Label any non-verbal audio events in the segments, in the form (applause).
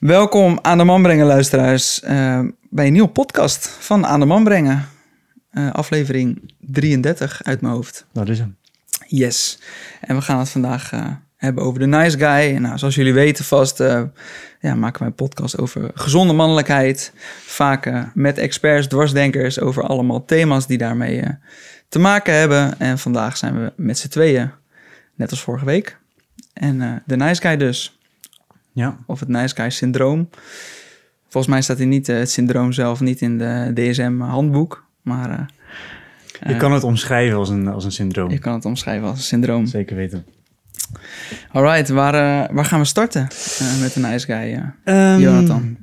Welkom aan de Man Brengen luisteraars uh, bij een nieuwe podcast van Aan de Man Brengen. Uh, aflevering 33 uit mijn hoofd. Dat is hem. Yes. En we gaan het vandaag uh, hebben over de nice guy. Nou, zoals jullie weten vast ja, maken wij een podcast over gezonde mannelijkheid. Vaak met experts, dwarsdenkers over allemaal thema's die daarmee te maken hebben. En vandaag zijn we met z'n tweeën, net als vorige week. En de nice guy dus. Ja. Of het nice guy syndroom. Volgens mij staat hij niet, uh, het syndroom zelf niet in de DSM-handboek. Maar. Uh, je kan het omschrijven als een, als een syndroom. Je kan het omschrijven als een syndroom. Zeker weten. Alright, waar, uh, waar gaan we starten met de nice guy, um, Jonathan?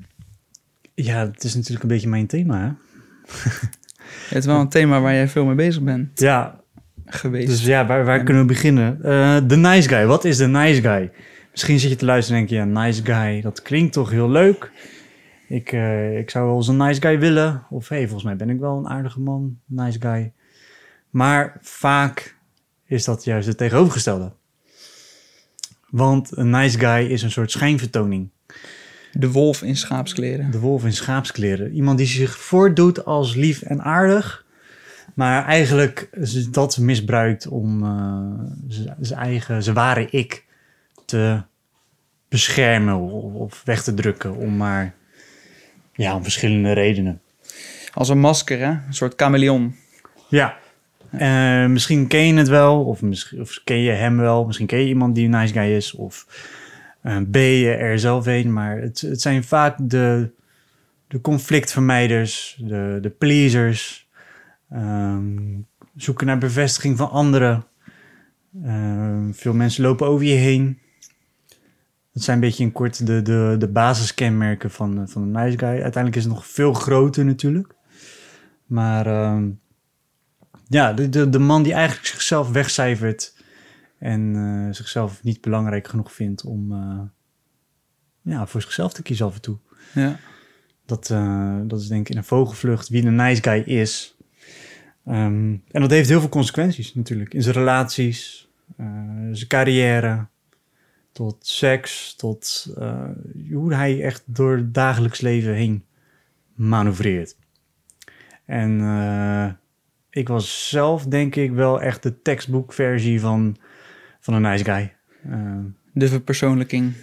Ja, het is natuurlijk een beetje mijn thema, hè? (laughs) het is wel een thema waar jij veel mee bezig bent. Ja. Geweest. Dus ja, waar, waar kunnen we beginnen? De nice guy. Wat is de nice guy? Misschien zit je te luisteren en denk je, ja, nice guy, dat klinkt toch heel leuk. Ik, uh, ik zou wel eens een nice guy willen. Of hey, volgens mij ben ik wel een aardige man, nice guy. Maar vaak is dat juist het tegenovergestelde. Want een nice guy is een soort schijnvertoning. De wolf in schaapskleren. De wolf in schaapskleren. Iemand die zich voordoet als lief en aardig. Maar eigenlijk dat misbruikt om uh, zijn eigen, zijn ware ik te beschermen of weg te drukken om maar ja, om verschillende redenen. Als een masker, hè? Een soort chameleon. Ja. Uh, misschien ken je het wel, of, misschien, of ken je hem wel. Misschien ken je iemand die een nice guy is, of uh, ben je er zelf een. Maar het, het zijn vaak de, de conflictvermijders, de, de pleasers. Um, zoeken naar bevestiging van anderen. Uh, veel mensen lopen over je heen. Dat zijn een beetje in kort de, de, de basiskenmerken van, van een nice guy. Uiteindelijk is het nog veel groter natuurlijk. Maar uh, ja, de, de, de man die eigenlijk zichzelf wegcijfert en uh, zichzelf niet belangrijk genoeg vindt om uh, ja, voor zichzelf te kiezen af en toe. Ja. Dat, uh, dat is denk ik in een vogelvlucht wie een nice guy is. Um, en dat heeft heel veel consequenties natuurlijk. In zijn relaties, zijn carrière, tot seks, tot uh, hoe hij echt door het dagelijks leven heen manoeuvreert. En uh, ik was zelf denk ik wel echt de tekstboekversie van, van een nice guy. Uh, de verpersoonlijking.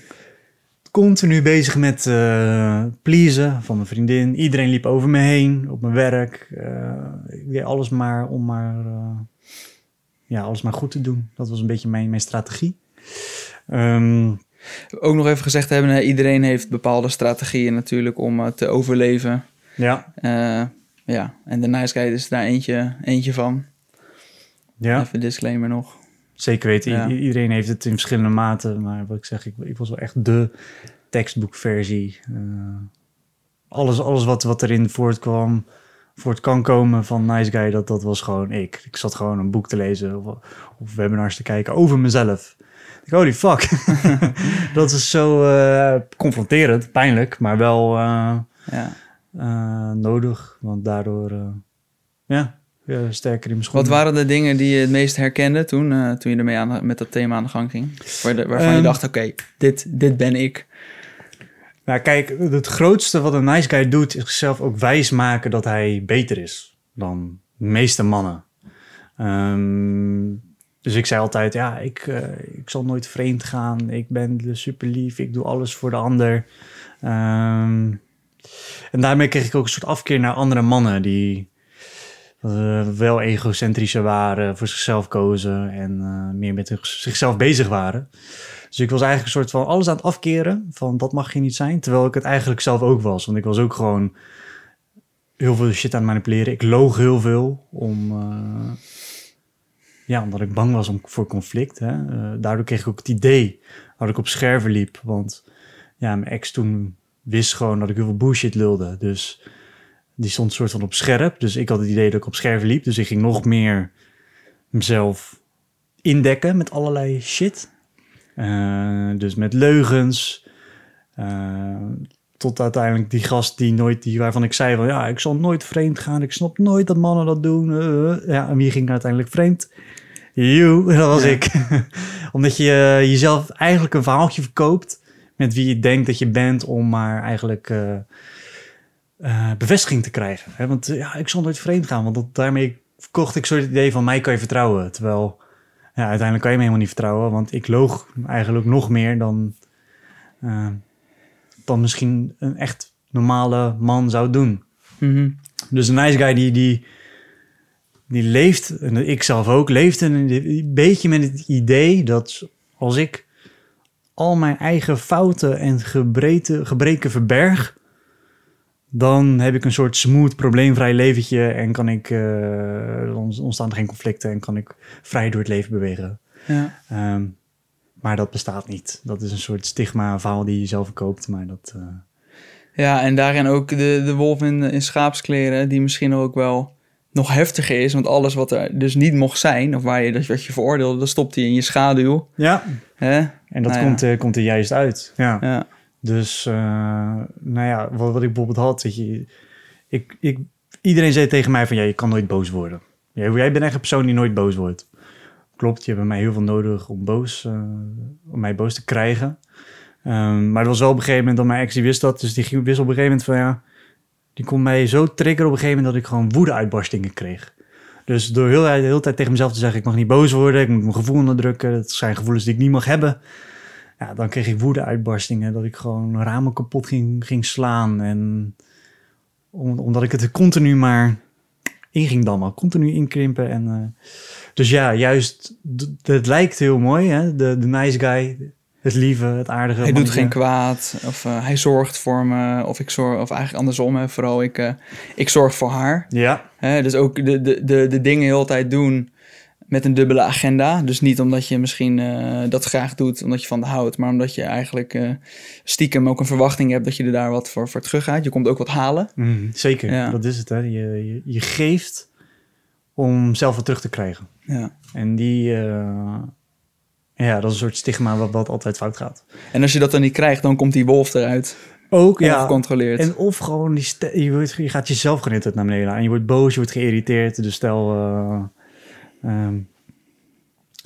Continu bezig met uh, pleasen van mijn vriendin. Iedereen liep over me heen op mijn werk. ik deed alles maar om maar, ja, alles maar goed te doen. Dat was een beetje mijn, mijn strategie. Um, ook nog even gezegd hebben, iedereen heeft bepaalde strategieën natuurlijk om uh, te overleven. Ja. Uh, ja, en de nice guy is daar eentje, eentje van. Ja. Even disclaimer nog. Zeker weten, ja. iedereen heeft het in verschillende maten. Maar wat ik zeg, ik, ik was wel echt de tekstboekversie. Uh, alles alles wat, wat erin voortkwam, voort kan komen van Nice Guy, dat, dat was gewoon ik. Ik zat gewoon een boek te lezen of, of webinars te kijken over mezelf. Holy fuck. (laughs) dat is zo uh, confronterend, pijnlijk, maar wel uh, ja. uh, nodig. Want daardoor ja, ja, sterker in mijn schoenen. Wat waren de dingen die je het meest herkende toen, toen je ermee aan, met dat thema aan de gang ging? Waar de, waarvan um, je dacht, oké, okay, dit, dit ben ik. Nou kijk, het grootste wat een nice guy doet... is zichzelf ook wijs maken dat hij beter is dan de meeste mannen. Um, dus ik zei altijd, ja, ik, uh, ik zal nooit vreemd gaan. Ik ben super lief. Ik doe alles voor de ander. Um, en daarmee kreeg ik ook een soort afkeer naar andere mannen die uh, wel egocentrischer waren, voor zichzelf kozen en uh, meer met zichzelf bezig waren. Dus ik was eigenlijk een soort van alles aan het afkeren van dat mag je niet zijn. Terwijl ik het eigenlijk zelf ook was. Want ik was ook gewoon heel veel shit aan het manipuleren. Ik loog heel veel om ja, omdat ik bang was om, voor conflict. Hè. Uh, daardoor kreeg ik ook het idee dat ik op scherven liep. Want ja, mijn ex toen wist gewoon dat ik heel veel bullshit lulde. Dus die stond soort van op scherp. Dus ik had het idee dat ik op scherven liep. Dus ik ging nog meer mezelf indekken met allerlei shit. Uh, dus met leugens. Uh, tot uiteindelijk die gast die nooit, die, waarvan ik zei van ja, ik zal nooit vreemd gaan. Ik snap nooit dat mannen dat doen. Uh, ja, en wie ging uiteindelijk vreemd? You, (laughs) dat was ja. ik. (laughs) Omdat je jezelf eigenlijk een verhaaltje verkoopt met wie je denkt dat je bent om maar eigenlijk eh, eh, bevestiging te krijgen. Hè? Want eh, ja, ik zal nooit vreemd gaan, want dat, daarmee kocht ik soort het idee van mij kan je vertrouwen. Terwijl ja, uiteindelijk kan je me helemaal niet vertrouwen, want ik loog eigenlijk nog meer dan, eh, dan misschien een echt normale man zou doen. Mhm. Dus een nice guy die, die, die leeft, en ik zelf ook, leeft een, een beetje met het idee dat als ik al mijn eigen fouten en gebreken verberg, dan heb ik een soort smooth, probleemvrij leventje en kan ik, dan ontstaan er geen conflicten en kan ik vrij door het leven bewegen. Ja. Ehm, maar dat bestaat niet. Dat is een soort stigma, verhaal die je zelf verkoopt, maar dat... eh, ja, en daarin ook de, de wolf in, in schaapskleren, die misschien ook wel nog heftiger is. Want alles wat er dus niet mocht zijn, of waar je, dat wat je veroordeelde, dat stopt hij in je schaduw. ja, Hè? en dat Nou ja. komt, eh, komt er juist uit. Ja. Ja. Dus, eh, nou ja, wat, wat ik bijvoorbeeld had, weet je, ik, ik, iedereen zei tegen mij van, ja, je kan nooit boos worden. Jij, jij bent echt een persoon die nooit boos wordt. Klopt, je hebt mij heel veel nodig om boos, eh, om mij boos te krijgen. Ehm, maar het was wel op een gegeven moment dat mijn ex die wist dat, dus die ging- wist op een gegeven moment van, ja, die kon mij zo triggeren op een gegeven moment dat ik gewoon woede-uitbarstingen kreeg. Dus door heel, de hele tijd tegen mezelf te zeggen, ik mag niet boos worden, ik moet mijn gevoel onderdrukken, dat zijn gevoelens die ik niet mag hebben. Ja, dan kreeg ik woede-uitbarstingen, dat ik gewoon ramen kapot ging, ging slaan. En om- omdat ik het er continu maar in ging dammen, continu inkrimpen. En, eh, dus ja, juist, het lijkt heel mooi, hè? De, de nice guy, het lieve, het aardige. Hij doet geen kwaad, of eh, hij zorgt voor me, of ik zorg, of eigenlijk andersom, hè, vooral ik, eh, ik zorg voor haar. Ja, Hè, dus ook de, de, de, de dingen heel tijd doen met een dubbele agenda. Dus niet omdat je misschien eh, dat graag doet, omdat je van de houdt, maar omdat je eigenlijk stiekem ook een verwachting hebt dat je er daar wat voor, voor terug gaat. Je komt ook wat halen. Mhm, zeker. Ja. Dat is het, hè? Je, je, je geeft om zelf wat terug te krijgen. Ja. En die, eh, ja, dat is een soort stigma wat, wat altijd fout gaat. En als je dat dan niet krijgt, dan komt die wolf eruit. Ook, ja. Ongecontroleerd. En of gewoon, die je, wordt, je gaat jezelf net naar beneden aan. Je wordt boos, je wordt geïrriteerd. Dus stel, eh, ehm,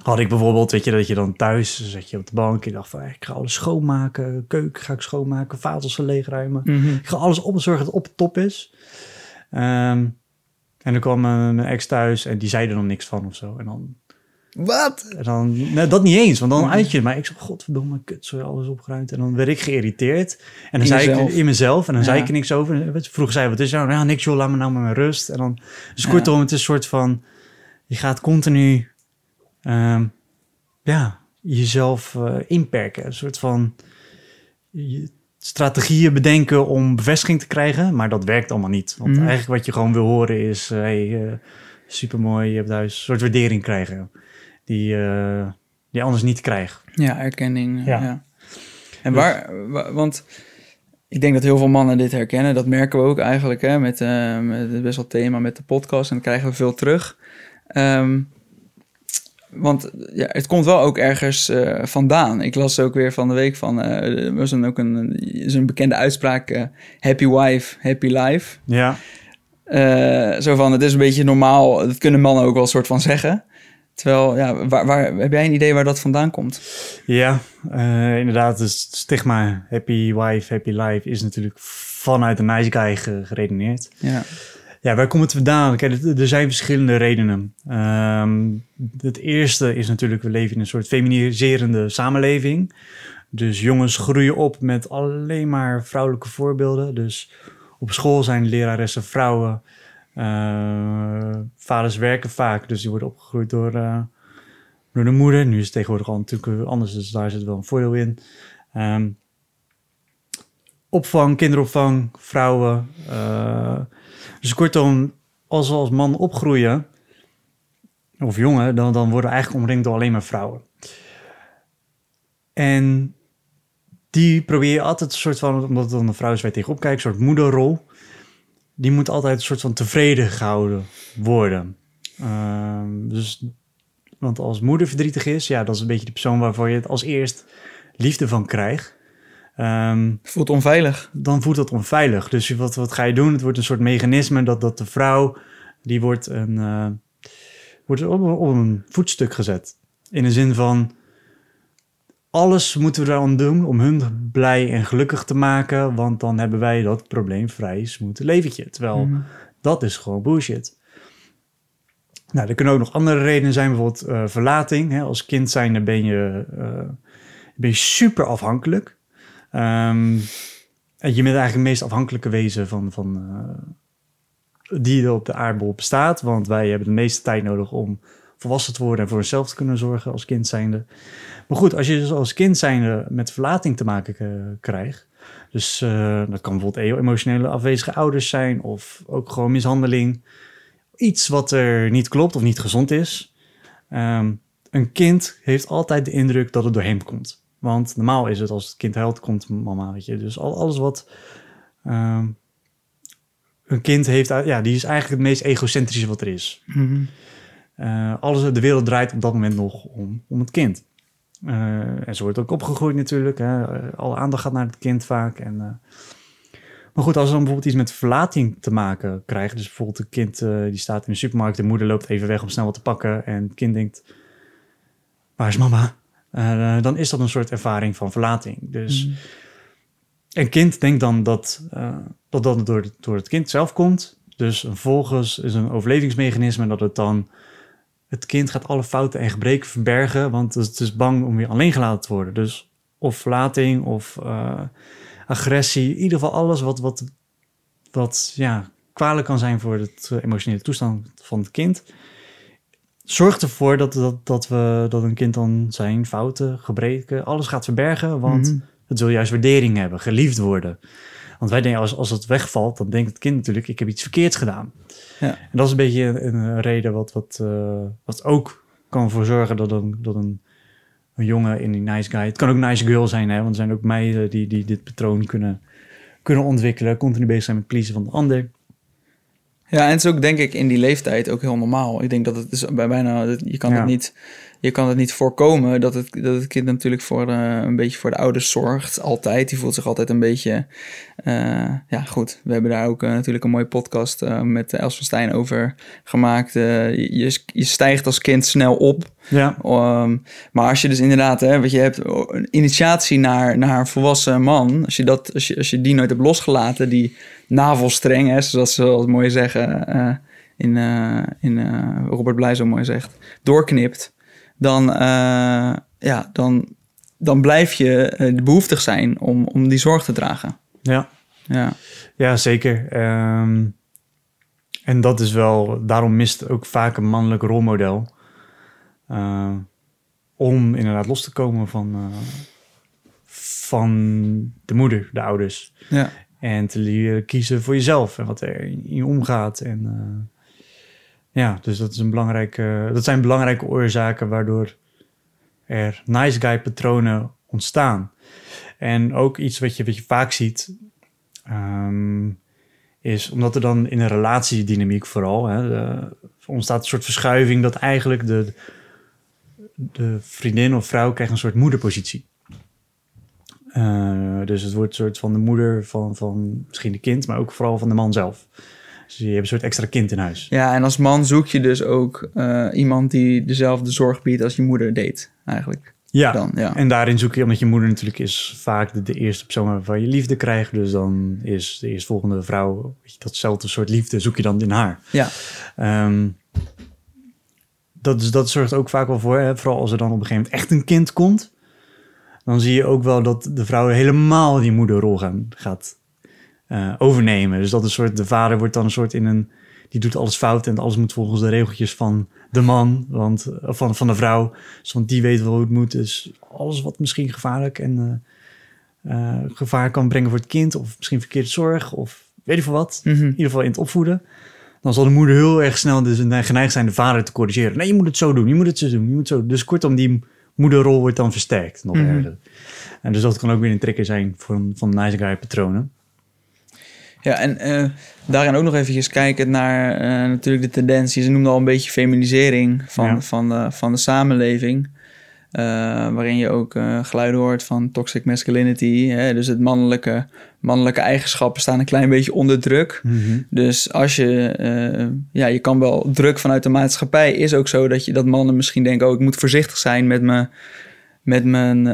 had ik bijvoorbeeld, weet je, dat je dan thuis zet je op de bank. Je dacht van, eh, ik ga alles schoonmaken. Keuken ga ik schoonmaken, vaatels leegruimen. Mhm. Ik ga alles op zorgen dat het op de top is. Ehm, en dan kwam mijn, ex thuis en die zei er nog niks van of zo. En dan, Wat? en dan nee, dat niet eens, want dan uit je. Maar ik zei, godverdomme, kut, zo alles opgeruimd. En dan werd ik geïrriteerd. En dan In zei jezelf. ik in mezelf en dan zei Ja. ik er niks over. En Vroeger zei wat is nou? Ja, niks joh, laat me nou met mijn rust. En dan, dus kortom, het is een soort van, je gaat continu, ehm, ja, jezelf eh, inperken. Een soort van je- strategieën bedenken om bevestiging te krijgen, maar dat werkt allemaal niet. Want Mhm. eigenlijk wat je gewoon wil horen is, uh, hey, eh, supermooi, je hebt thuis een soort waardering krijgen die, eh, die anders niet krijgt. Ja, erkenning. Ja. Ja. En Dus- waar, wa- want ik denk dat heel veel mannen dit herkennen. Dat merken we ook eigenlijk hè, met, eh, met het best wel thema met de podcast. En dan krijgen we veel terug. Ehm, want ja, het komt wel ook ergens eh, vandaan. Ik las ook weer van de week van... eh, er was ook een, is een bekende uitspraak... eh, happy wife, happy life. Ja, zo van, het is een beetje normaal. Dat kunnen mannen ook wel een soort van zeggen. Terwijl, ja, waar, waar, heb jij een idee waar dat vandaan komt? ja inderdaad, het stigma happy wife, happy life is natuurlijk vanuit de nice guy ge- geredeneerd. Ja. Ja, waar komt het vandaan? Kijk, er- zijn verschillende redenen. Ehm, het eerste is natuurlijk, we leven in een soort feminiserende samenleving. Dus jongens groeien op met alleen maar vrouwelijke voorbeelden. Dus op school zijn leraressen vrouwen. Eh, vaders werken vaak, dus die worden opgegroeid door, eh, door de moeder. Nu is het tegenwoordig al natuurlijk anders, dus daar zit wel een voordeel in. Ehm, opvang, kinderopvang, vrouwen. eh, dus kortom, als we als man opgroeien, of jongen, dan, dan worden we eigenlijk omringd door alleen maar vrouwen. En die probeer je altijd een soort van, omdat het dan een vrouw is waar tegenop kijkt, een soort moederrol. Die moet altijd een soort van tevreden gehouden worden. Ehm, dus, want als moeder verdrietig is, ja, dat is een beetje de persoon waarvoor je het als eerst liefde van krijgt. Ehm, Voelt onveilig. dan voelt dat onveilig. Dus wat, wat ga je doen? Het wordt een soort mechanisme dat, dat de vrouw, die wordt, een, eh, wordt op, op een voetstuk gezet. In de zin van, alles moeten we eraan doen om hun blij en gelukkig te maken, want dan hebben wij dat probleemvrij smooth leventje. Terwijl Mhm. dat is gewoon bullshit. Nou, er kunnen ook nog andere redenen zijn, bijvoorbeeld eh, verlating. Hè? Als kind zijnde ben je, eh, ben je super afhankelijk. Ehm, en je bent eigenlijk het meest afhankelijke wezen van, van, eh, die er op de aardbol bestaat. Want wij hebben de meeste tijd nodig om volwassen te worden en voor onszelf te kunnen zorgen als kind zijnde. Maar goed, als je dus als kind zijnde met verlating te maken eh, krijgt. Dus eh, dat kan bijvoorbeeld emotionele afwezige ouders zijn of ook gewoon mishandeling. Iets wat er niet klopt of niet gezond is. Ehm, een kind heeft altijd de indruk dat het door hem komt. Want normaal is het als het kind huilt, komt mama. Weet je. Dus al, alles wat ehm, een kind heeft, ja, die is eigenlijk het meest egocentrische wat er is. Mhm. Eh, alles, de wereld draait op dat moment nog om, om het kind. Eh, en zo wordt ook opgegroeid natuurlijk. Hè. Eh, Alle aandacht gaat naar het kind vaak. En, maar goed, als er dan bijvoorbeeld iets met verlating te maken krijgt. Dus bijvoorbeeld een kind die staat in de supermarkt. De moeder loopt even weg om snel wat te pakken. En het kind denkt, waar is mama? Eh, dan is dat een soort ervaring van verlating. Dus Mhm. een kind denkt dan dat eh, dat, dat door, door het kind zelf komt. Dus vervolgens is een overlevingsmechanisme dat het dan... Het kind gaat alle fouten en gebreken verbergen, want het is bang om weer alleen gelaten te worden. Dus of verlating of eh, agressie, in ieder geval alles wat, wat, wat ja, kwalijk kan zijn voor de emotionele toestand van het kind. Zorgt ervoor dat, dat, dat, we, dat een kind dan zijn fouten, gebreken, alles gaat verbergen, want Mhm. het wil juist waardering hebben, geliefd worden. Want wij denken, als, als het wegvalt, dan denkt het kind natuurlijk, ik heb iets verkeerds gedaan. Ja. En dat is een beetje een, een reden wat, wat, eh, wat ook kan voor zorgen dat een, dat een, een jongen in die nice guy... Het kan ook nice girl zijn, hè, want er zijn ook meiden die, die dit patroon kunnen, kunnen ontwikkelen. Continu bezig zijn met pleasen van de ander. Ja, en het is ook denk ik in die leeftijd ook heel normaal. Ik denk dat het is bij bijna, je kan Ja. het niet, je kan het niet voorkomen dat het, dat het kind natuurlijk voor eh, een beetje voor de ouders zorgt. Altijd, die voelt zich altijd een beetje, eh, ja goed. We hebben daar ook eh, natuurlijk een mooie podcast met Els van Stijn over gemaakt. Je, je stijgt als kind snel op. Ja, Ehm, maar als je dus inderdaad, hè, wat je hebt, een initiatie naar, naar een volwassen man, als je, dat, als, je, als je die nooit hebt losgelaten, die navelstreng, hè, zoals ze wel mooi zeggen, in, in Robert Blij zo mooi zegt, doorknipt, dan, eh, ja, dan, dan blijf je eh, behoeftig zijn om, om die zorg te dragen. ja. Ja, Ja, zeker. Ehm, en dat is wel, daarom mist ook vaak een mannelijk rolmodel. eh, om inderdaad los te komen van, van de moeder, de ouders. ja. En te leren kiezen voor jezelf en wat er in je omgaat. En ja, dus dat, is een belangrijke, dat zijn belangrijke oorzaken waardoor er nice guy patronen ontstaan. En ook iets wat je, wat je vaak ziet, ehm, is omdat er dan in een relatiedynamiek vooral hè, ontstaat een soort verschuiving dat eigenlijk de, de vriendin of vrouw krijgt een soort moederpositie. Eh, dus het wordt een soort van de moeder van, van misschien de kind, maar ook vooral van de man zelf. Dus je hebt een soort extra kind in huis. ja, en als man zoek je dus ook eh, iemand die dezelfde zorg biedt als je moeder deed, eigenlijk. Ja, Dan, ja. en daarin zoek je, omdat je moeder natuurlijk is vaak de, de eerste persoon waarvan je liefde krijgt. Dus dan is de eerstvolgende vrouw, weet je, datzelfde soort liefde zoek je dan in haar. Ja. Ehm, dat, dat zorgt ook vaak wel voor, hè, vooral als er dan op een gegeven moment echt een kind komt. Dan zie je ook wel dat de vrouw helemaal die moederrol gaan, gaat eh, overnemen. Dus dat een soort, de vader wordt dan een soort in een, die doet alles fout en alles moet volgens de regeltjes van de man, want, van, van de vrouw. Dus want die weet wel hoe het moet. Dus alles wat misschien gevaarlijk en eh, eh, gevaar kan brengen voor het kind, of misschien verkeerde zorg, of weet ik veel wat Mhm. in ieder geval in het opvoeden. Dan zal de moeder heel erg snel dus geneigd zijn de vader te corrigeren. Nee, je moet het zo doen, je moet het zo doen, je moet zo doen. Dus kortom, die moederrol wordt dan versterkt, nog Mhm. erger. En dus dat kan ook weer een trigger zijn voor, van nice guy patronen. Ja, en eh, daarin ook nog eventjes kijken naar eh, natuurlijk de tendenties. Ze noemden al een beetje feminisering van, Ja. van, de, van de samenleving. Eh, waarin je ook geluiden hoort van toxic masculinity. Hè? Dus het mannelijke, mannelijke eigenschappen staan een klein beetje onder druk. Dus als je, ja, je kan wel druk vanuit de maatschappij, is ook zo dat je dat mannen misschien denken, oh, ik moet voorzichtig zijn met me, met mijn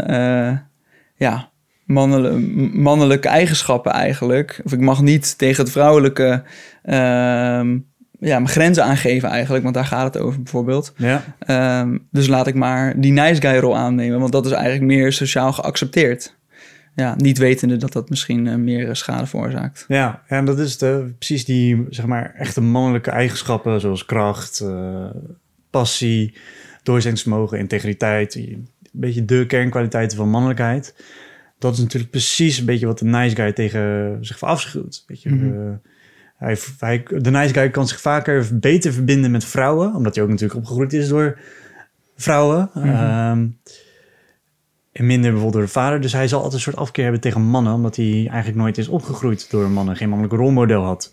ja, mannelijke, mannelijke eigenschappen eigenlijk. Of ik mag niet tegen het vrouwelijke ehm, ja, mijn grenzen aangeven eigenlijk, want daar gaat het over bijvoorbeeld. Ja. Ehm, dus laat ik maar die nice guy rol aannemen, want dat is eigenlijk meer sociaal geaccepteerd. Ja, niet wetende dat dat misschien eh, meer eh, schade veroorzaakt. Ja, en dat is de, precies die, zeg maar, echte mannelijke eigenschappen, zoals kracht, eh, passie, doorzettingsvermogen, integriteit. Een beetje de kernkwaliteiten van mannelijkheid. Dat is natuurlijk precies een beetje wat de nice guy tegen zich verafschuwt. Weet je, Mhm. eh, hij, hij, de nice guy kan zich vaker beter verbinden met vrouwen, omdat hij ook natuurlijk opgegroeid is door vrouwen. Mhm. Ehm, en minder bijvoorbeeld door de vader. Dus hij zal altijd een soort afkeer hebben tegen mannen, omdat hij eigenlijk nooit is opgegroeid door mannen, geen mannelijk rolmodel had.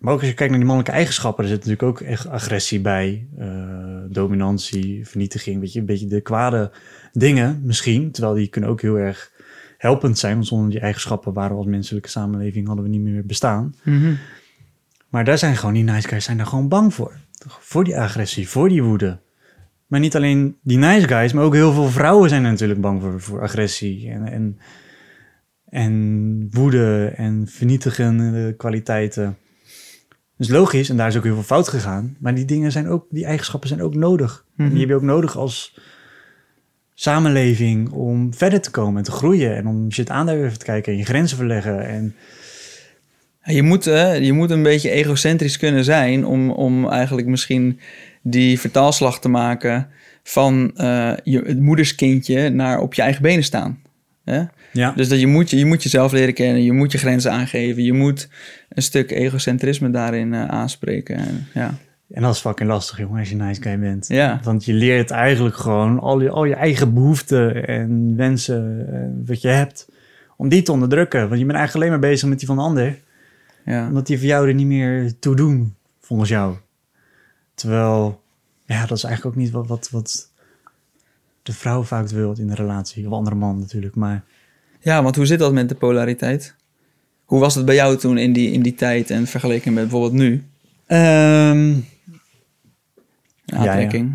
Maar ook als je kijkt naar die mannelijke eigenschappen, er zit natuurlijk ook echt agressie bij, eh, dominantie, vernietiging, weet je, een beetje de kwade dingen misschien. Terwijl die kunnen ook heel erg helpend zijn, want zonder die eigenschappen waren we als menselijke samenleving hadden we niet meer bestaan. Maar daar zijn gewoon die nice guys zijn daar gewoon bang voor. Voor die agressie, voor die woede. Maar niet alleen die nice guys, maar ook heel veel vrouwen zijn er natuurlijk bang voor, voor agressie en, en, en woede en vernietigende kwaliteiten. Dus logisch, en daar is ook heel veel fout gegaan. Maar die dingen zijn ook, die eigenschappen zijn ook nodig. En Mhm. die heb je ook nodig als samenleving om verder te komen en te groeien. En om shit aan te kijken en je grenzen verleggen. En Je moet, eh, je moet een beetje egocentrisch kunnen zijn om, om eigenlijk misschien die vertaalslag te maken van eh, je, het moederskindje naar op je eigen benen staan. Hè? ja, Dus dat je, moet, je je moet jezelf leren kennen, je moet je grenzen aangeven, je moet een stuk egocentrisme daarin eh, aanspreken. En, ja. En dat is fucking lastig, jongen, als je een nice guy bent. Ja. Want je leert eigenlijk gewoon al je, al je eigen behoeften en wensen eh, wat je hebt, om die te onderdrukken. Want je bent eigenlijk alleen maar bezig met die van de ander. ja. Omdat die voor jou er niet meer toe doen, volgens jou. Terwijl, ja, dat is eigenlijk ook niet wat, wat, wat de vrouw vaak wil in een relatie. Of andere man natuurlijk, maar... ja, want hoe zit dat met de polariteit? Hoe was het bij jou toen in die, in die tijd en vergeleken met bijvoorbeeld nu? Ehm, Aantrekking.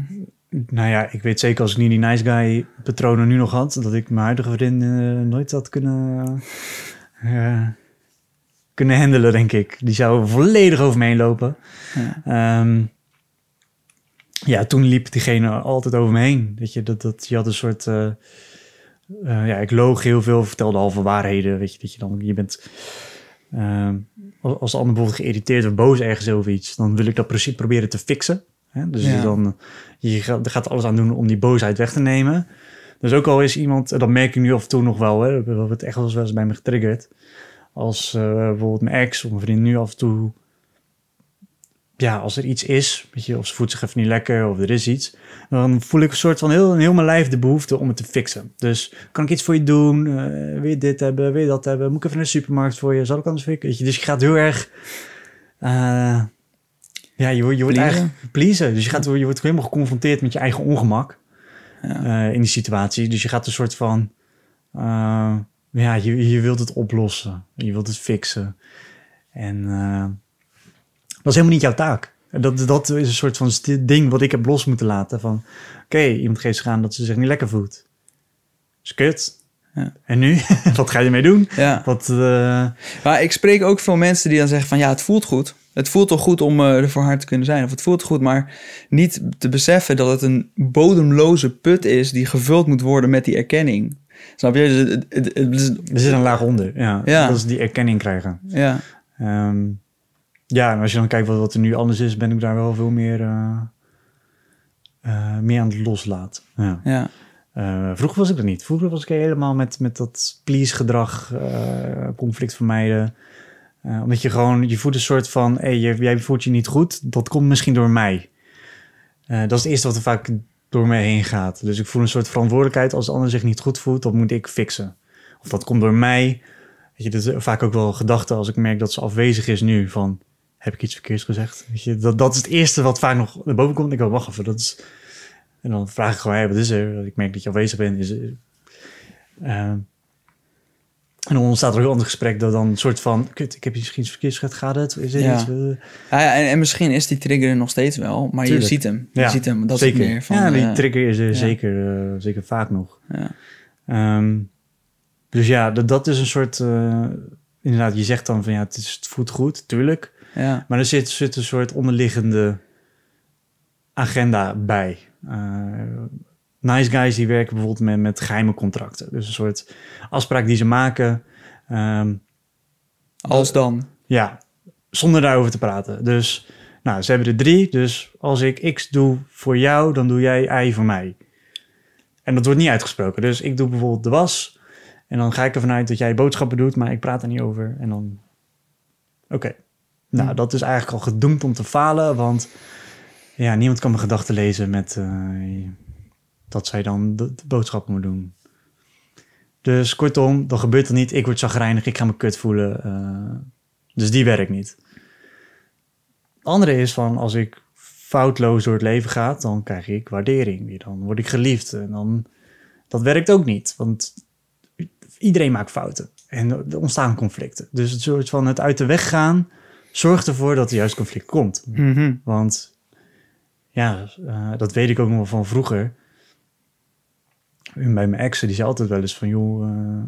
Nou ja, ik weet zeker als ik niet die nice guy patronen nu nog had, dat ik mijn huidige vriendin eh, nooit had kunnen, eh, kunnen handelen, denk ik. Die zou volledig over me heen lopen. Ja. Ehm, ja, toen liep diegene altijd over me heen. Weet je, dat, dat, je had een soort... eh, eh, ja, ik loog heel veel, vertelde halve waarheden. Weet je, dat je dan... Je bent... ehm, als, de ander bijvoorbeeld geïrriteerd of boos ergens over iets... dan wil ik dat precies proberen te fixen. Hè? Dus Ja. dan... Je gaat, er gaat alles aan doen om die boosheid weg te nemen. Dus ook al is iemand... Dat merk ik nu af en toe nog wel. Hè, dat wordt echt wel eens bij me getriggerd. Als eh, bijvoorbeeld mijn ex of mijn vriend nu af en toe ja, als er iets is, weet je, of ze voelt zich even niet lekker of er is iets, dan voel ik een soort van heel, heel mijn lijf de behoefte om het te fixen. Dus kan ik iets voor je doen? Eh, wil je dit hebben? Wil je dat hebben? Moet ik even naar de supermarkt voor je? Zal ik anders fixen? Weet je, dus je gaat heel erg, eh, ja, je, wordt- je wordt Pleasen. eigenlijk pleasen. Dus je, gaat, je wordt helemaal geconfronteerd met je eigen ongemak Ja. eh, in die situatie. Dus je gaat een soort van, ja, je, je wilt het oplossen. Je wilt het fixen. En dat is helemaal niet jouw taak. Dat, dat is een soort van ding wat ik heb los moeten laten. Van, oké, iemand geeft zich aan dat ze zich niet lekker voelt. is kut. Ja. En nu? (laughs) wat ga je ermee doen? Ja. Wat, eh, Maar ik spreek ook veel mensen die dan zeggen van ja, het voelt goed. Het voelt toch goed om eh, er voor haar te kunnen zijn. Of het voelt goed, maar niet te beseffen dat het een bodemloze put is die gevuld moet worden met die erkenning. Snap je? Dus het- het- het- het is- er zit een laag onder. Ja, Ja. Dat is die erkenning krijgen. ja, Ehm, ja, en als je dan kijkt wat, wat er nu anders is, ben ik daar wel veel meer, eh, eh, meer aan het loslaten. Ja. ja, Eh, vroeger was ik dat niet. Vroeger was ik helemaal met, met dat please-gedrag, conflict vermijden. Omdat je gewoon, je voelt een soort van, hey, jij voelt je niet goed, dat komt misschien door mij. Dat is het eerste wat er vaak door mij heen gaat. Dus ik voel een soort verantwoordelijkheid als de ander zich niet goed voelt, dat moet ik fixen. Of dat komt door mij. Weet je, dat is vaak ook wel gedachten als ik merk dat ze afwezig is nu van, heb ik iets verkeerds gezegd? Weet je, dat, dat is het eerste wat vaak nog naar boven komt. Ik wil wacht even, dat is... En dan vraag ik gewoon, hey, wat is er? Ik merk dat je afwezig bent. Is. Eh, En dan ontstaat er ook een ander gesprek dat dan een soort van... Kut, ik heb misschien iets verkeerds gezegd, gaat het? Is er Ja. iets? eh? Ja, ja, en, en misschien is die trigger er nog steeds wel, maar Tuurlijk. je ziet hem. Je Ja, ziet hem, dat zeker. is meer van... ja, die trigger is er ja. zeker, zeker vaak nog. ja. Ehm, dus ja, dat, dat is een soort... inderdaad, je zegt dan van ja, het, is, het voelt goed, tuurlijk. Ja, Maar er zit, zit een soort onderliggende agenda bij. Eh, nice guys die werken bijvoorbeeld met, met geheime contracten. Dus een soort afspraak die ze maken. ehm, als dan. ja, zonder daarover te praten. Dus nou, ze hebben er drie. Dus als ik X doe voor jou, dan doe jij Y voor mij. En dat wordt niet uitgesproken. Dus ik doe bijvoorbeeld de was. En dan ga ik ervan uit dat jij boodschappen doet, maar ik praat er niet over. En dan. Oké. Nou, Hmm. dat is eigenlijk al gedoemd om te falen. Want ja, niemand kan mijn gedachten lezen met eh, dat zij dan de, de boodschappen moet doen. Dus kortom, dan gebeurt het niet. Ik word zagrijnig, ik ga me kut voelen. eh, dus die werkt niet. Het andere is van als ik foutloos door het leven ga, dan krijg ik waardering weer. Dan word ik geliefd. En dan, dat werkt ook niet, want iedereen maakt fouten. En er ontstaan conflicten. Dus het soort van het uit de weg gaan zorgt ervoor dat er juist conflict komt. Mhm. Want ja, eh, dat weet ik ook nog wel van vroeger. En bij mijn exen, die zei altijd wel eens van... joh, eh,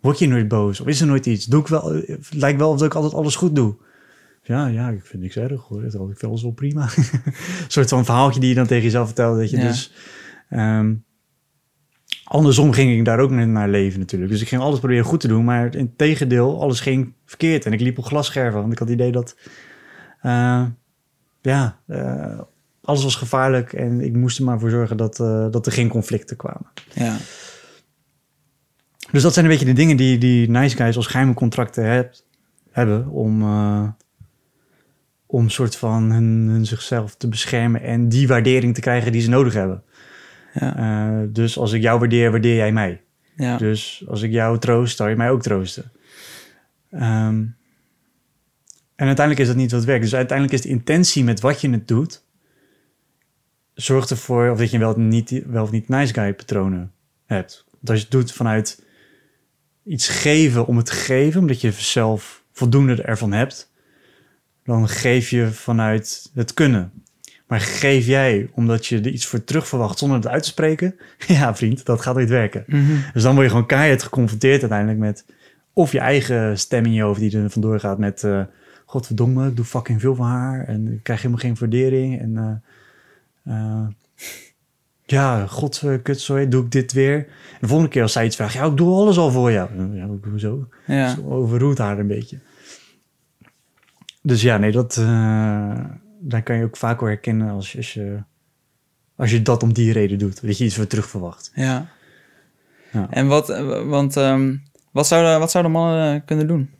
word je nooit boos? Of is er nooit iets? Doe ik wel, het lijkt wel of ik altijd alles goed doe. Ja, ja, ik vind niks erg hoor. Het ik wel zo prima. (laughs) een soort van verhaaltje die je dan tegen jezelf vertelt. Dat je Ja. dus... ehm, andersom ging ik daar ook naar- naar leven natuurlijk. Dus ik ging alles proberen goed te doen. Maar in tegendeel, alles ging verkeerd. En ik liep op glasscherven. Want ik had het idee dat... eh, ja, eh, alles was gevaarlijk. En ik moest er maar voor zorgen dat, eh, dat er geen conflicten kwamen. Ja. Dus dat zijn een beetje de dingen die, die nice guys als geheime contracten hebt, hebben om, om soort van hun, hun zichzelf te beschermen en die waardering te krijgen die ze nodig hebben. Ja. Eh, dus als ik jou waardeer, waardeer jij mij. Ja. Dus als ik jou troost, zou je mij ook troosten. Ehm, en uiteindelijk is dat niet wat werkt. Dus uiteindelijk is de intentie met wat je het doet, zorgt ervoor of dat je wel, niet, wel of niet nice guy patronen hebt. Als je het doet vanuit iets geven om het te geven, omdat je zelf voldoende ervan hebt, dan geef je vanuit het kunnen. Maar geef jij omdat je er iets voor terug verwacht zonder het uit te spreken, (laughs) ja vriend, dat gaat niet werken. Mhm. Dus dan word je gewoon keihard geconfronteerd uiteindelijk met... of je eigen stem in je hoofd die er vandoor gaat met... eh godverdomme, ik doe fucking veel van haar... en ik krijg helemaal geen waardering. En eh, eh, ja, god, doe ik dit weer. En de volgende keer als zij iets vraagt... ja, ik doe alles al voor jou. Ja, hoezo? Ja. Zo overroet haar een beetje. Dus ja, nee, dat... daar kan je ook vaak wel herkennen als je... Als je als je dat om die reden doet, dat je iets voor terug verwacht. Ja. Ja. En wat, eh, want, ehm, wat, zouden, wat zouden mannen eh, kunnen doen?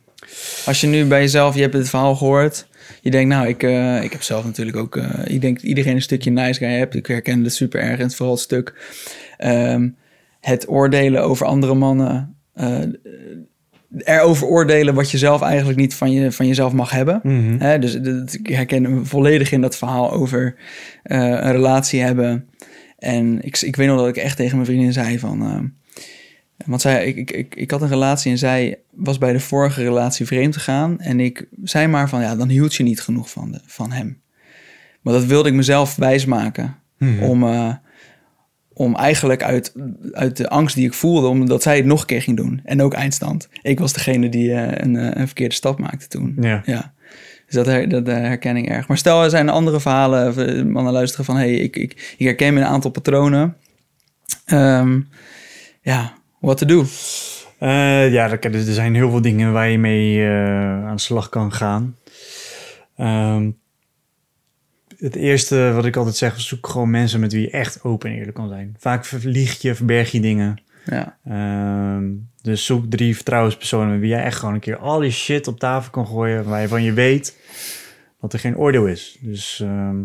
Als je nu bij jezelf, je hebt het verhaal gehoord. Je denkt, nou, ik, eh, ik heb zelf natuurlijk ook... ik denk dat iedereen een stukje nice guy hebt. Ik herken het super erg. En vooral het stuk... ehm, het oordelen over andere mannen. Erover oordelen wat je zelf eigenlijk niet van, je, van jezelf mag hebben. Hè, dus dat- ik herken me volledig in dat verhaal over eh, een relatie hebben. En ik, ik weet nog dat ik echt tegen mijn vriendin zei van... eh, want zij, ik, ik, ik, ik had een relatie en zij was bij de vorige relatie vreemd gegaan. En ik zei maar van, ja, dan hield je niet genoeg van, de, van hem. Maar dat wilde ik mezelf wijsmaken. Mhm. Om, eh, om eigenlijk uit, uit de angst die ik voelde, omdat zij het nog een keer ging doen. En ook eindstand. Ik was degene die eh, een, eh, een verkeerde stap maakte toen. Ja. Ja. Dus dat, dat eh, herken ik erg. Maar stel, er zijn andere verhalen, mannen luisteren van... hey, ik, ik, ik herken me een aantal patronen. Ehm, ja, what to do? Eh, ja, er, er zijn heel veel dingen waar je mee aan de slag kan gaan. Ehm, het eerste wat ik altijd zeg, zoek gewoon mensen met wie je echt open en eerlijk kan zijn. Vaak verlieg je, verberg je dingen. Ja, Ehm, dus zoek drie vertrouwenspersonen met wie jij echt gewoon een keer al die shit op tafel kan gooien. Waarvan je weet dat er geen oordeel is. Dus ehm,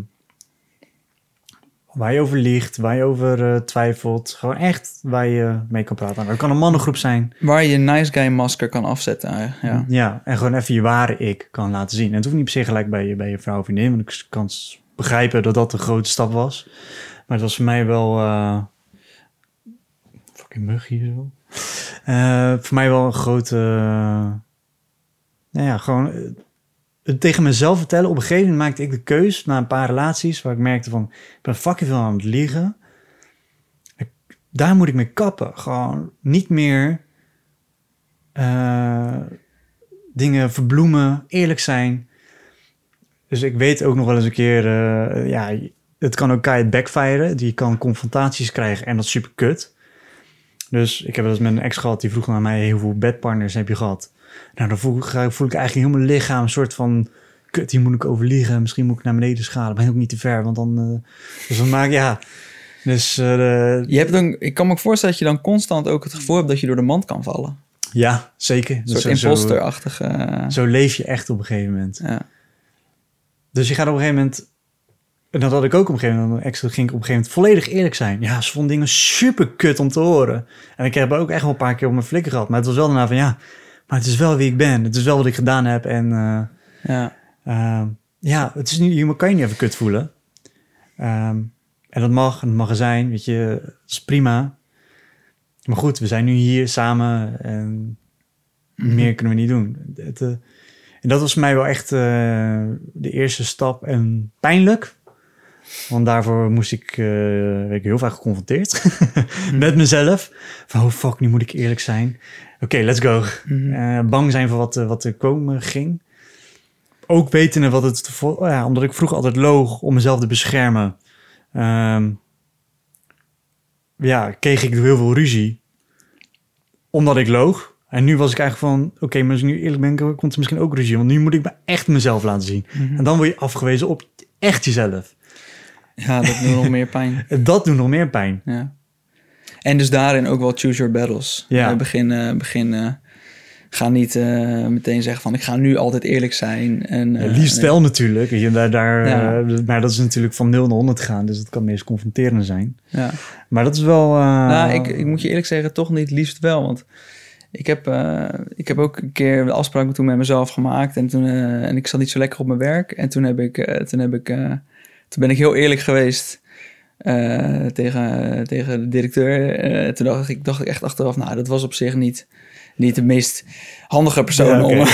waar je over liegt, waar je over eh, twijfelt. Gewoon echt waar je mee kan praten. Dat kan een mannengroep zijn. waar je een nice guy masker kan afzetten. eh, Ja, Ja, en gewoon even je ware ik kan laten zien. En het hoeft niet per se gelijk bij je, bij je vrouw of vriendin, want ik kan s- begrijpen dat dat een grote stap was. Maar het was voor mij wel... eh fucking mug hier zo. Eh, voor mij wel een grote... eh, nou ja, gewoon... het tegen mezelf vertellen. Op een gegeven moment maakte ik de keus na een paar relaties... waar ik merkte van, ik ben fucking veel aan het liegen. Ik- daar moet ik mee kappen. Gewoon niet meer... dingen verbloemen, eerlijk zijn. Dus ik weet ook nog wel eens een keer... eh, ja, het kan ook keihard backfiren. Die kan confrontaties krijgen en dat is super kut. Dus ik heb wel eens met een ex gehad die vroeg naar mij: hey, hoeveel bedpartners heb je gehad? Nou, dan voel ik, voel ik eigenlijk heel mijn lichaam een soort van kut, hier moet ik overliegen. Misschien moet ik naar beneden schalen, maar ook niet te ver, want dan. eh, dus dan maak ja. Dus eh, de- Je hebt dan, ik kan me ook voorstellen dat je dan constant ook het gevoel hebt dat je door de mand kan vallen. ja, zeker. Een soort zo- imposterachtige... eh, Zo leef je echt op een gegeven moment. ja. Dus je gaat op een gegeven moment. En dat had ik ook op een gegeven moment. Ex ging ik op een gegeven moment volledig eerlijk zijn. Ja, ze vond dingen super kut om te horen. En ik heb ook echt wel een paar keer op mijn flikker gehad. Maar het was wel daarna van ja, maar het is wel wie ik ben. Het is wel wat ik gedaan heb. En eh, ja. Ehm, ja, het is niet, je kan je niet even kut voelen. Ehm, en dat mag, en het mag er zijn, weet je, het is prima. Maar goed, we zijn nu hier samen en meer kunnen we niet doen. Het, eh, en dat was voor mij wel echt eh, de eerste stap en pijnlijk. Want daarvoor moest ik, eh, werd ik heel vaak geconfronteerd (laughs) met mezelf. Van, oh fuck, nu moet ik eerlijk zijn. Oké, let's go. Mhm. Eh, bang zijn voor wat, wat er komen ging. Ook wetende wat het... oh ja, omdat ik vroeger altijd loog om mezelf te beschermen. Ehm, ja, kreeg ik heel veel ruzie. Omdat ik loog. En nu was ik eigenlijk van... Oké, maar als ik nu eerlijk ben, komt er misschien ook ruzie. Want nu moet ik me echt mezelf laten zien. Mhm. En dan word je afgewezen op echt jezelf. ja, dat doet nog meer pijn. (laughs) Dat doet nog meer pijn. Ja. En dus daarin ook wel choose your battles. Ja. Eh, begin, eh, begin eh, ga niet meteen zeggen van ik ga nu altijd eerlijk zijn. En, Ja, liefst wel natuurlijk. Je, daar, daar, Ja. maar dat is natuurlijk van 0 naar 100 gaan. Dus dat kan meest confronterend zijn. Ja. Maar dat is wel... nou, ik, ik moet je eerlijk zeggen, toch niet liefst wel. Want ik heb, eh, ik heb ook een keer de afspraak toen met mezelf gemaakt. En, toen, eh, en ik zat niet zo lekker op mijn werk. En toen, heb ik, eh, toen, heb ik, toen ben ik heel eerlijk geweest tegen, tegen de directeur. Toen dacht ik, dacht ik echt achteraf, nou, dat was op zich niet, niet de meest handige persoon Ja, om,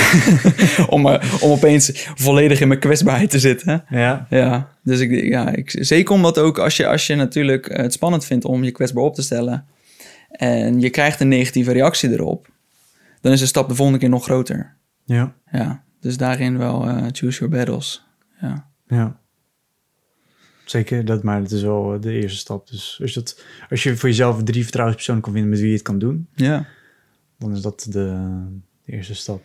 (laughs) om, om opeens volledig in mijn kwetsbaarheid te zitten. Ja, Ja, dus ik, ja, ik, zeker omdat ook als je, als je natuurlijk het spannend vindt om je kwetsbaar op te stellen en je krijgt een negatieve reactie erop, dan is de stap de volgende keer nog groter. ja, Ja, dus daarin wel eh, choose your battles. Ja. ja. Zeker, dat, maar het is wel eh, de eerste stap. Dus als, dat, als je voor jezelf drie vertrouwenspersonen kan vinden met wie je het kan doen, ja. dan is dat de, de eerste stap.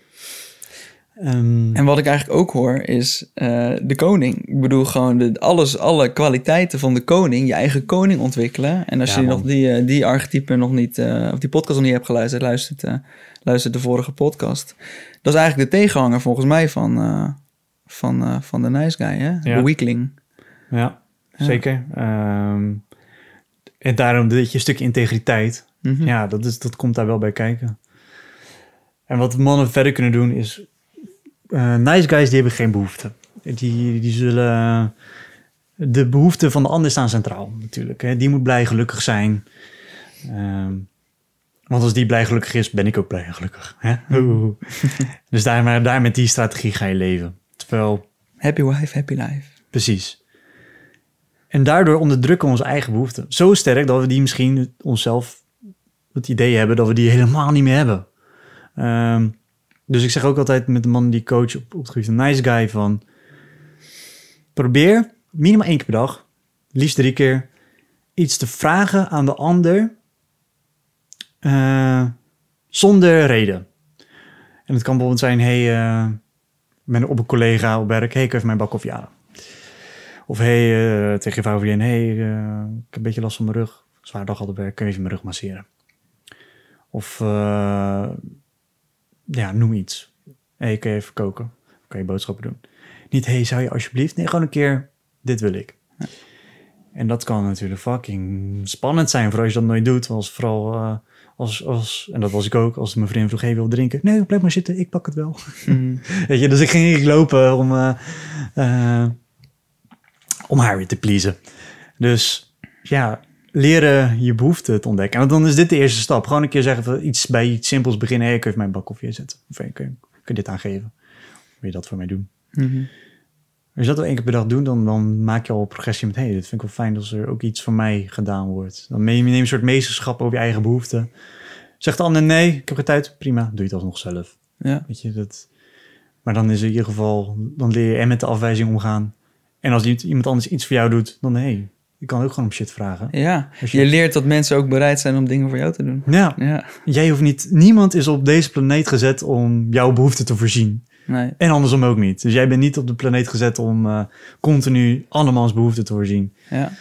Ehm, En wat ik eigenlijk ook hoor is eh, de koning. Ik bedoel gewoon de, alles, alle kwaliteiten van de koning, je eigen koning ontwikkelen. En als Ja, je man. nog die, eh, die archetype nog niet, eh, of die podcast nog niet hebt geluisterd, luistert, luistert de vorige podcast. Dat is eigenlijk de tegenhanger volgens mij van, van, van de nice guy, hè? Ja. De weakling. ja, Ja. zeker. Ehm, en daarom dit je een stuk integriteit. Mhm. Ja, dat, is, dat komt daar wel bij kijken. En wat mannen verder kunnen doen is... eh, nice guys, die hebben geen behoefte. Die, die zullen... De behoeften van de ander staan centraal natuurlijk. Hè. Die moet blij gelukkig zijn. Ehm, want als die blij gelukkig is, ben ik ook blij en gelukkig. Hè? (laughs) Dus daar, maar daar met die strategie ga je leven. Terwijl, Happy wife, happy life. precies. En daardoor onderdrukken we onze eigen behoeften. Zo sterk dat we die misschien onszelf het idee hebben dat we die helemaal niet meer hebben. Ehm, dus ik zeg ook altijd met de man die coach op, op het gebied van nice guy van... Probeer minimaal één keer per dag, liefst drie keer, iets te vragen aan de ander eh, zonder reden. En het kan bijvoorbeeld zijn, hey, ik ben op een collega op werk, hey, ik even mijn bak koffie halen. Of hey, eh, tegen je vrouw hey, ik heb een beetje last van mijn rug. Zwaar dag al op werk, kun je even mijn rug masseren? Of ja, noem iets. hey, kun je even koken? Kan je boodschappen doen? Niet, hey, zou je alsjeblieft? Nee, gewoon een keer, dit wil ik. En dat kan natuurlijk fucking spannend zijn, vooral als je dat nooit doet. Als vooral eh, als, als, en dat was ik ook, als mijn vriend vroeg, hey, wil drinken? Nee, blijf maar zitten, ik pak het wel. Mhm. (laughs) Weet je, dus ik ging lopen om, eh, eh, om haar weer te pleasen. Dus ja, leren je behoeften te ontdekken. En dan is dit de eerste stap. Gewoon een keer zeggen, iets, bij iets simpels beginnen. Hey, kun je mijn bak koffie zetten? Of hey, kun, je, kun je dit aangeven? Wil je dat voor mij doen? Mhm. Als je dat wel één keer per dag doet, dan, dan maak je al progressie met... hey, dit vind ik wel fijn als er ook iets van mij gedaan wordt. Dan neem je een soort meesterschap over je eigen behoeften. Zegt de ander nee, ik heb geen tijd. Prima, doe je het alsnog zelf. Ja. Weet je, dat... Maar dan is in ieder geval... Dan leer je en met de afwijzing omgaan. En als iemand- anders iets voor jou doet, dan hey, je kan ook gewoon om shit vragen. ja, je leert dat mensen ook bereid zijn om dingen voor jou te doen. Ja, Ja, jij hoeft niet... Niemand is op deze planeet gezet om jouw behoeften te voorzien. nee. En andersom ook niet. Dus jij bent niet op de planeet gezet om eh, continu andermans behoeften te voorzien. Ja,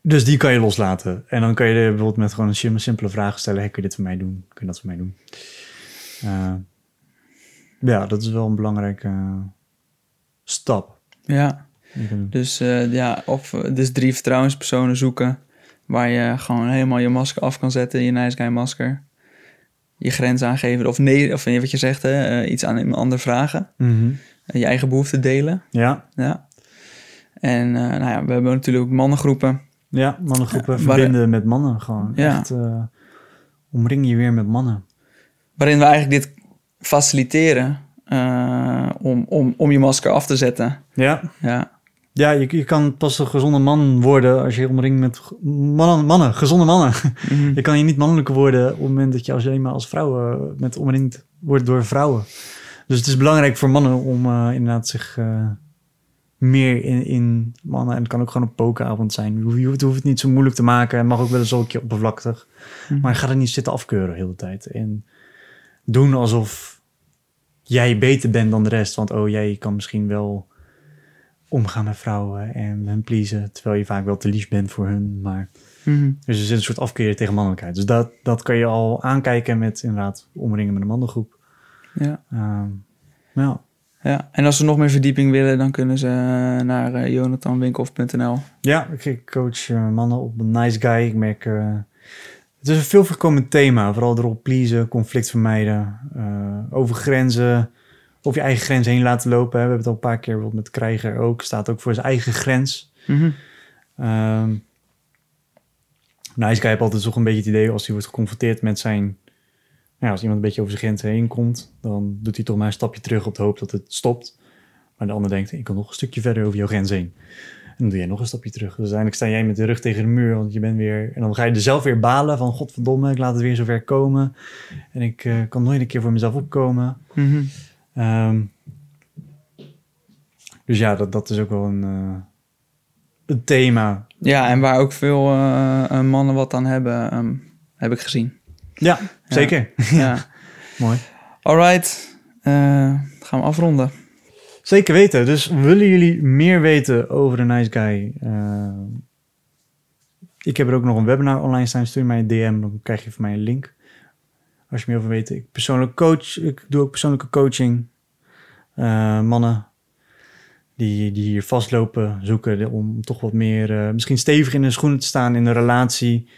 Dus die kan je loslaten. En dan kan je bijvoorbeeld met gewoon een sim- simpele vraag stellen. Hey, kun je dit voor mij doen? Kun je dat voor mij doen? Eh, ja, dat is wel een belangrijke eh, stap. ja. Doen. Dus eh, ja, of eh, dus drie vertrouwenspersonen zoeken waar je gewoon helemaal je masker af kan zetten, je nice guy masker. Je grens aangeven of nee, of wat je zegt, hè, eh, iets aan een ander vragen. Mhm. Eh, je eigen behoeften delen. Ja, Ja. En eh, nou ja, we hebben natuurlijk ook mannengroepen. ja, mannengroepen waar- verbinden met mannen gewoon. Ja. Echt, eh, omring je weer met mannen. Waarin we eigenlijk dit faciliteren eh, om, om, om je masker af te zetten. Ja, Ja, ja je, je kan pas een gezonde man worden als je je omringt met mannen, mannen gezonde mannen. Mhm. (laughs) Je kan je niet mannelijker worden op het moment dat je als alleen maar als vrouw eh, met omringd wordt door vrouwen. Dus het is belangrijk voor mannen om eh, inderdaad zich eh, meer in, in mannen. En het kan ook gewoon een pokeravond zijn. Je hoeft, je hoeft- het niet zo moeilijk te maken. Het mag ook wel eens ook een keer oppervlaktig. Mhm. Maar ga er niet zitten afkeuren de hele tijd. En doen alsof jij beter bent dan de rest. Want oh, jij kan misschien wel omgaan met vrouwen en hen pleasen. Terwijl je vaak wel te lief bent voor hun. Maar Mhm. dus er zit een soort afkeer tegen mannelijkheid. Dus dat, dat kan je al aankijken met inderdaad omringen met een mannengroep. ja. Ehm, ja. Ja, en als ze nog meer verdieping willen, dan kunnen ze eh, naar jonathanwinkelhof.nl. ja, ik- coach eh, mannen op een nice guy. Ik merk, het is een veel voorkomend thema. Vooral erop pleasen, conflict vermijden, over grenzen, over je eigen grens heen laten lopen. We hebben het al een paar keer bijvoorbeeld met Krijger ook. Staat ook voor zijn eigen grens. Mhm. Ehm nice guy heeft altijd toch een beetje het idee als hij wordt geconfronteerd met zijn... Ja, als iemand een beetje over zijn grens heen komt, dan doet hij toch maar een stapje terug op de hoop dat het stopt. Maar de ander denkt, ik kan nog een stukje verder over jouw grens heen. En dan doe jij nog een stapje terug. Dus uiteindelijk sta jij met de rug tegen de muur, want je bent weer... En dan ga je er zelf weer balen van, godverdomme, ik laat het weer zover komen. En ik eh, kan nooit een keer voor mezelf opkomen. Mhm. Ehm, dus ja, dat, dat is ook wel een, eh, een thema Ja, en waar ook veel eh, eh, mannen wat aan hebben, ehm, heb ik gezien. Ja, zeker. Ja. (laughs) Mooi. Alright, eh, gaan we afronden. Zeker weten. Dus willen jullie meer weten over de Nice Guy? eh, ik heb er ook nog een webinar online staan. Stuur mij een DM, dan krijg je van mij een link. Als je meer over weet. Ik persoonlijk coach. Ik doe ook persoonlijke coaching. Eh, mannen die, die hier vastlopen, zoeken om toch wat meer, eh, misschien stevig in hun schoenen te staan in een relatie.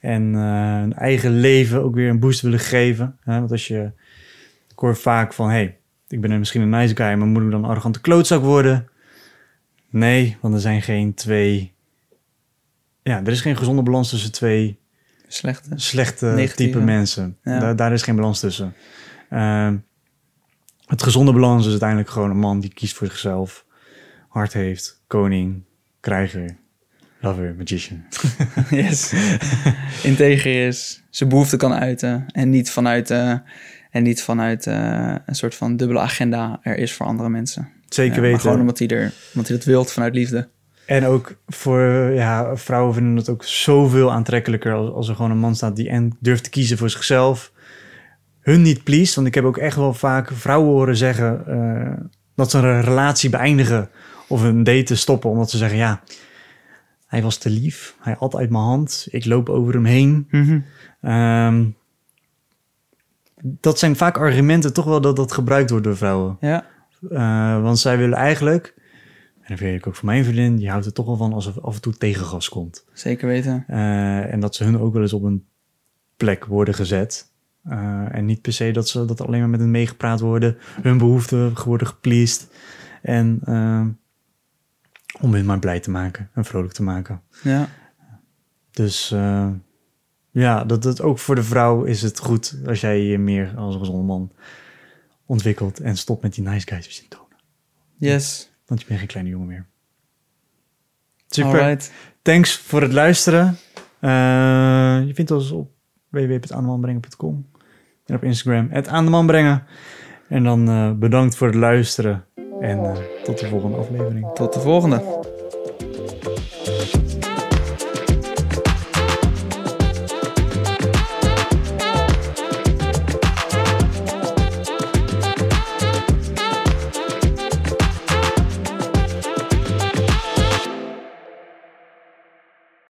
En eh, hun eigen leven ook weer een boost willen geven. Want als je, ik hoor vaak van, hey, ik ben misschien een nice guy, maar moet ik dan een arrogante klootzak worden? Nee, want er zijn geen twee. Ja, er is geen gezonde balans tussen twee Slechte. slechte Negatieve. type mensen. Ja. Daar, daar is geen balans tussen. Ehm, het gezonde balans is uiteindelijk gewoon een man die kiest voor zichzelf, hart heeft, koning, krijger, lover, magician. (laughs) yes. Integer is, zijn behoefte kan uiten en niet vanuit, eh, en niet vanuit eh, een soort van dubbele agenda er is voor andere mensen. Zeker weten. gewoon omdat hij, er, omdat hij dat wilt vanuit liefde. En ook voor ja, vrouwen vinden het ook zoveel aantrekkelijker als, als er gewoon een man staat die en durft te kiezen voor zichzelf. Hun niet please, want ik heb ook echt wel vaak vrouwen horen zeggen eh, dat ze een relatie beëindigen of een date stoppen, omdat ze zeggen ja, hij was te lief, hij at uit mijn hand, ik loop over hem heen. Ehm, dat zijn vaak argumenten toch wel dat dat gebruikt wordt door vrouwen. Ja, Eh, want zij willen eigenlijk, en dat weet ik ook van mijn vriendin, die houdt er toch wel van als er af en toe tegengas komt. zeker weten. Eh, en dat ze hun ook wel eens op een plek worden gezet. Eh, en niet per se dat ze dat alleen maar met hen meegepraat worden, hun behoeften worden gepleased. En eh, om hen maar blij te maken en vrolijk te maken. Ja, Dus ja, dat, dat ook voor de vrouw is het goed als jij je meer als een gezonde man ontwikkelt en stopt met die nice guys symptomen. Yes. Want je bent geen kleine jongen meer. Super. Alright. Thanks voor het luisteren. Eh, je vindt ons op www.aandemanbrengen.com en op Instagram, het aandemanbrengen. En dan eh, bedankt voor het luisteren en eh, tot de volgende aflevering. Tot de volgende.